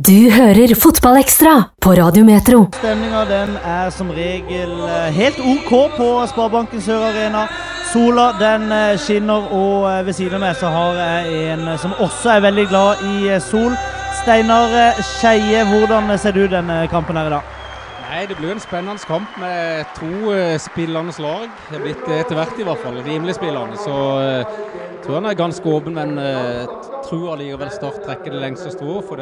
Du hører Fotballekstra på Radiometro. Stemninga er som regel eh, helt OK på Sparebanken Sør Arena. Sola den eh, skinner, og eh, ved siden av meg så har jeg en som også er veldig glad i sol. Steinar Skeie, hvordan ser du denne kampen her i dag? Nei, Det blir en spennende kamp med to uh, spillende lag. Det er blitt etter hvert i hvert fall rimelig spillende. Så uh, tror han er ganske åpen, men uh, tror allikevel Start trekker det lengste strået. For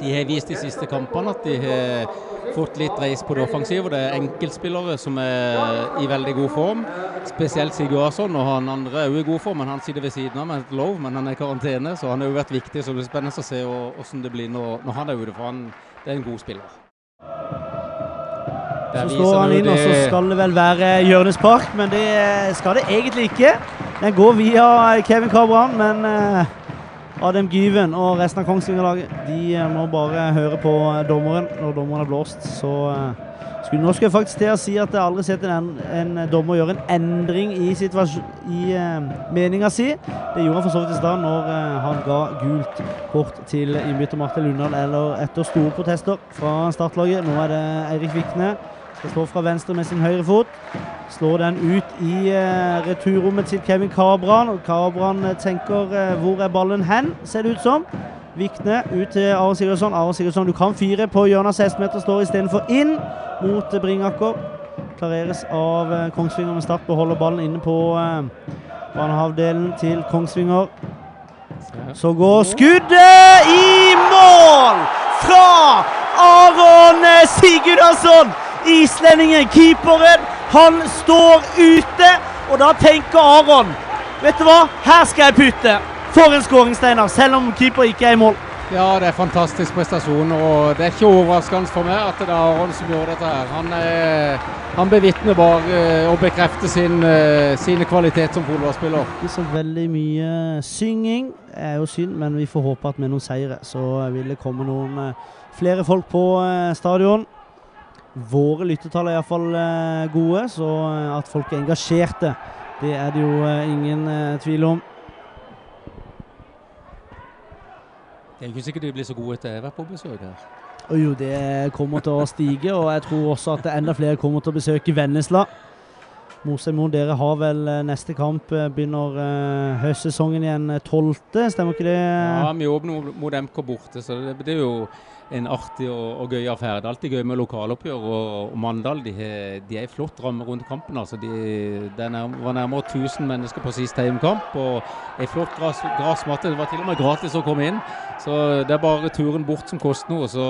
de har vist de siste kampene at de har fått litt reis på det offensive. Det er enkeltspillere som er i veldig god form. Spesielt Sigurdsson. Og han andre er også i god form, men han sitter ved siden av med et lov, men han er i karantene. Så han har jo vært viktig. Så det blir spennende å se hvordan det blir når, når han er ute, for han det er en god spiller. Så slår han inn, og så skal det vel være hjørnespark, men det skal det egentlig ikke. Den går via Kevin Kabran, men uh, Adem Gyven og resten av Kongsvinger-laget de uh, må bare høre på dommeren når dommeren er blåst. Så skulle, nå skal jeg faktisk til å si at jeg aldri har sett en, en, dommer gjøre en endring i, i meninga si. Det gjorde han for så vidt i stad når han ga gult kort til innbytter Martin Lundahl eller etter store protester fra startlaget. Nå er det Eirik Vikne skal slå fra venstre med sin høyre fot. Slår den ut i uh, returrommet til Kevin Kabran. Og Kabran uh, tenker uh, hvor er ballen hen, ser det ut som. Vikne ut til Aron Sigurdsson. Are Sigurdsson, du kan fire på hjørnet av 16-meter, står istedenfor inn mot Bringaker. Klareres av Kongsvinger med start. Beholder ballen inne på banehavdelen til Kongsvinger. Så går skuddet i mål fra Aron Sigurdsson! Islendingen, keeperen, han står ute. Og da tenker Aron Vet du hva, her skal jeg putte. For en skåring, Steinar, selv om keeper ikke er i mål. Ja, det er fantastisk prestasjon. og Det er ikke overraskende for meg at det er Aron som gjør dette. her. Han, er, han bevitner bare og eh, bekrefter sin, eh, sine kvaliteter som fotballspiller. Ikke så veldig mye synging, det er jo synd, men vi får håpe at med noen seire så vil det komme noen eh, flere folk på stadion. Våre lyttetall er iallfall eh, gode, så eh, at folk er engasjerte, det er det jo eh, ingen tvil om. Det er ikke sikkert de blir så gode etter å ha vært på besøk her. Og jo, det kommer til å stige, og jeg tror også at enda flere kommer til å besøke Vennesla. Mosheim dere har vel neste kamp begynner uh, høstsesongen igjen 12., stemmer ikke det? Ja, vi åpner mot MK borte, så det, det er jo en artig og, og gøy affære. Det er alltid gøy med lokaloppgjør. Og, og Mandal de, de er i flott ramme rundt kampen. altså. De, det var nærmere 1000 mennesker på sist hjemmekamp. og Ei flott gressmatte. Det var til og med gratis å komme inn. Så det er bare turen bort som koster noe. så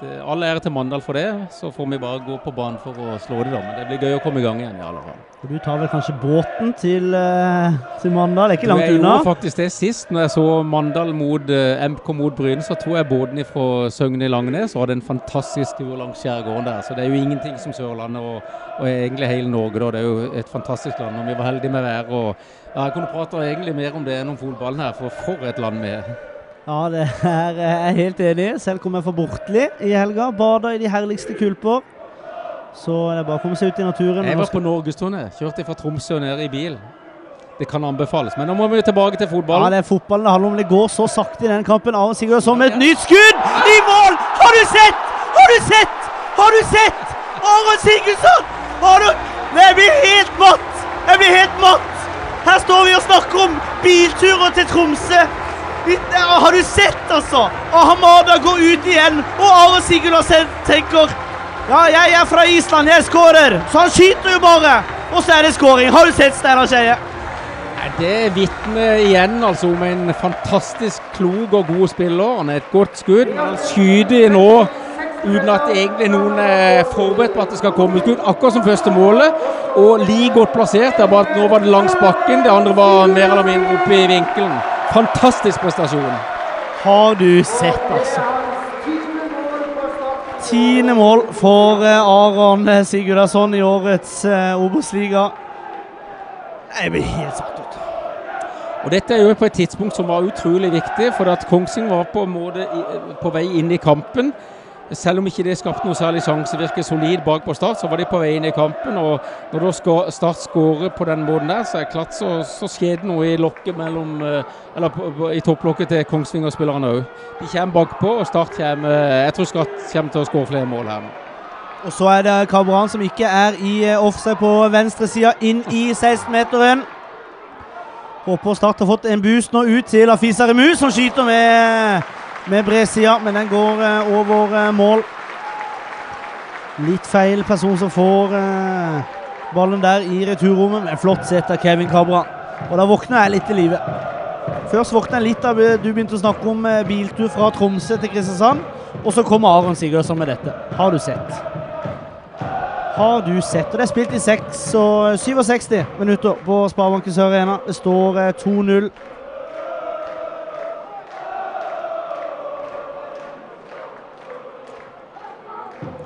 det, All ære til Mandal for det. Så får vi bare gå på banen for å slå det, da. Men det blir gøy å komme i gang igjen. i alle fall. Du tar vel kanskje båten til, uh, til Mandal? Det ikke langt unna? Jeg gjorde faktisk det sist. Når jeg så Mandal mot eh, MK mot Bryne, så tok jeg båten fra Søgne i Langnes og hadde en fantastisk tur langs skjærgården der. Så det er jo ingenting som Sørlandet og, og egentlig hele Norge. Da. Det er jo et fantastisk land. Og vi var heldige med været. og ja, Jeg kunne prate egentlig mer om det enn om fotballen her, for for et land vi er. Ja, det er jeg helt enig i. Selv kom jeg fra Bortli i helga. Bada i de herligste kulper. Så det er bare å komme seg ut i naturen. Jeg var på norgesturné. Kjørte fra Tromsø og ned i bil. Det kan anbefales. Men nå må vi tilbake til fotballen. Ja, det er fotballen det handler om. Det går så sakte i den kampen. Aron Sigurdsson med et nytt skudd i mål! Har du sett? Har du sett? Har du sett? Aron Sigurdsson! Har du Jeg blir helt matt! Jeg blir helt matt! Her står vi og snakker om bilturer til Tromsø. Har du sett, altså? Ahamada går ut igjen, og Aron Sigurdsson tenker ja, jeg er fra Island, jeg skårer! Så han skyter jo bare! Og så er det skåring. Har du sett Steinar Skeie? Det vitner igjen altså om en fantastisk klok og god spiller. Han er et godt skudd. Han skyter nå uten at egentlig noen er forberedt på at det skal komme skudd. Akkurat som første målet. Og like godt plassert. Det bare at nå var det langs bakken. Det andre var mer eller mindre oppe i vinkelen. Fantastisk prestasjon. Har du sett, altså. Tiende mål for eh, Aron Sigurdarsson i årets uh, Obos-liga. Jeg blir helt satt ut. Og Dette er jo på et tidspunkt som var utrolig viktig, for at Kongsing var på, måte, på vei inn i kampen. selv om ikke det skapte noe særlig sjanse, virker solid bak på Start, så var de på vei inn i kampen. og Når da Start skårer på den måten der, så er det klart så, så skjer det noe i lokket mellom, eller på, på, i topplokket til Kongsvinger-spillerne òg. De kommer bakpå, og Start kommer Jeg tror Skatt kommer til å skåre flere mål her nå. Og så er det Kabran som ikke er i offside på venstresida, inn i 16-meteren. Håper Start har fått en boost nå ut til Afisa Remu, som skyter med med bredsida, men den går uh, over uh, mål. Litt feil person som får ballen der i returrommet, men flott sett av Kevin Kabran. Og da våkner jeg litt i live. Først våkner jeg litt da du begynte å snakke om biltur fra Tromsø til Kristiansand. Og så kommer Aron Sigurdsson med dette. Har du sett? Har du sett? Og det er spilt i 6 og 67 minutter på Sparebanken Sør Arena. Det står 2-0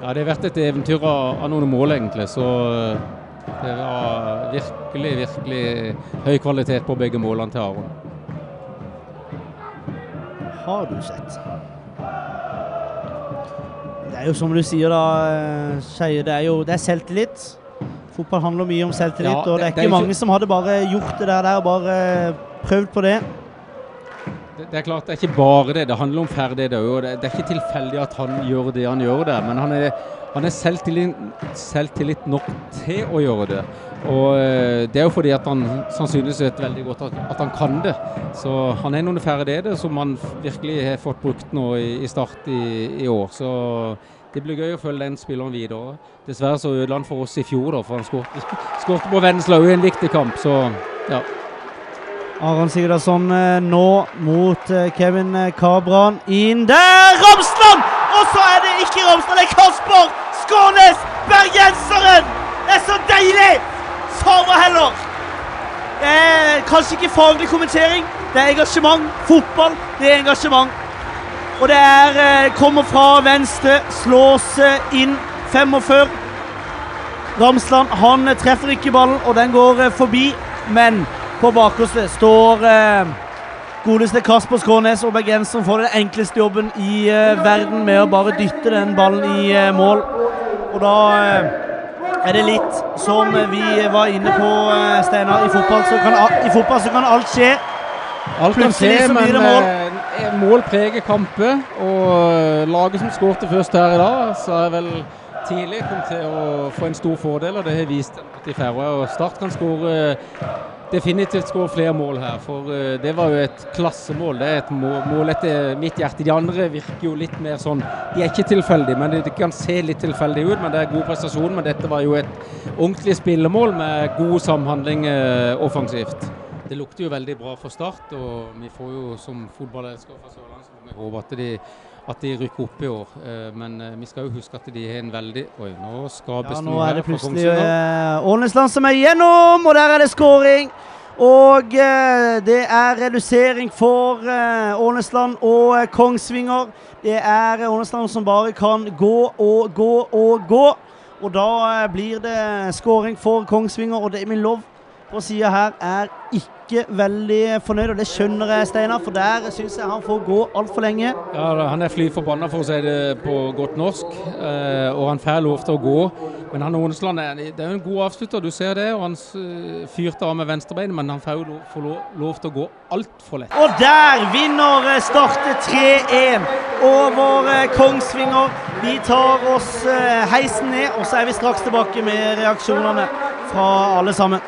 Ja, Det har vært et eventyr av, noen mål, egentlig. Så eh, det var virkelig, virkelig høy kvalitet på begge målene til Aron. Har du sett? Det er jo som du sier, da, eh, Skeie. Det er jo det er selvtillit. Fotball handler mye om selvtillit, ja, det, og det er ikke det er mange som hadde bare gjort det der, der og bare prøvd på det. Det er klart, det er ikke bare det. Det handler om ferdigheter òg. Det, det er ikke tilfeldig at han gjør det han gjør der. Men han er, han er selvtillit, selvtillit, nok til å gjøre det. Og eh, Det er jo fordi at han sannsynligvis vet veldig godt at, at, han kan det. Så han er noen ferdigheter som han virkelig har fått brukt nå i, i start i, i, år. Så det blir gøy å følge den spilleren videre. Dessverre så ødela han for oss i fjor, da, for han skåret på Vennesla i en viktig kamp. Så ja. Aron Sigurdarsson eh, nå mot eh, Kevin eh, Kabran. Inn der! Ramsland! Og så er det ikke Ramsland, det er Kasper Skånes! Bergenseren! Det er så deilig! Sara heller! Det er kanskje ikke faglig kommentering. Det er engasjement. Fotball, det er engasjement. Og det er kommer fra venstre, slås inn 45. Ramsland han treffer ikke ballen, og den går forbi. Men på bakerste står eh, godeste Kasper Skånes, og bergenseren får den enkleste jobben i eh, verden med å bare dytte den ballen i eh, mål. Og da eh, er det litt som vi var inne på, eh, Steinar. I fotball så kan, i fotball så kan alt skje. Alt kan skje, men mål. Eh, mål preger kamper. Og laget som skårte først her i dag, så er vel tidlig kommet til å få en stor fordel, og det har vist at de Færøy og Start kan skåre definitivt skåre flere mål her. For uh, det var jo et klassemål. Det er et mål, etter mitt hjerte. De andre virker jo litt mer sånn De er ikke tilfeldige, men de kan se litt tilfeldige ut. Men det er god prestasjon. Men dette var jo et ordentlig spillemål med god samhandling uh, offensivt. Det lukter jo veldig bra for Start, og vi får jo som fotballelskere fra Sørlandet håpe at de at de rykker opp i år. Eh, men vi skal jo huske at de har en veldig Oi, nå skapes ja, nå er det plutselig Ålesland som er igjennom, og der er det skåring! Og eh, det er redusering for eh, Ånesland og eh, Kongsvinger. Det er Ånesland som bare kan gå og gå og gå. Og da eh, blir det skåring for Kongsvinger, og det min lov på sida her er ikke veldig fornøyd, og det skjønner jeg, Steinar, for der syns jeg han får gå altfor lenge. Ja, Han er fly forbanna, for å si det på godt norsk, eh, og han får lov til å gå. Men han Ånesland det er en god avslutter, du ser det. og Han eh, fyrte av med venstrebeinet, men han får jo lov, lov, lov til å gå altfor lett. Og der vinner startet Start 3-1 over Kongsvinger. Vi tar oss heisen ned, og så er vi straks tilbake med reaksjonene fra alle sammen.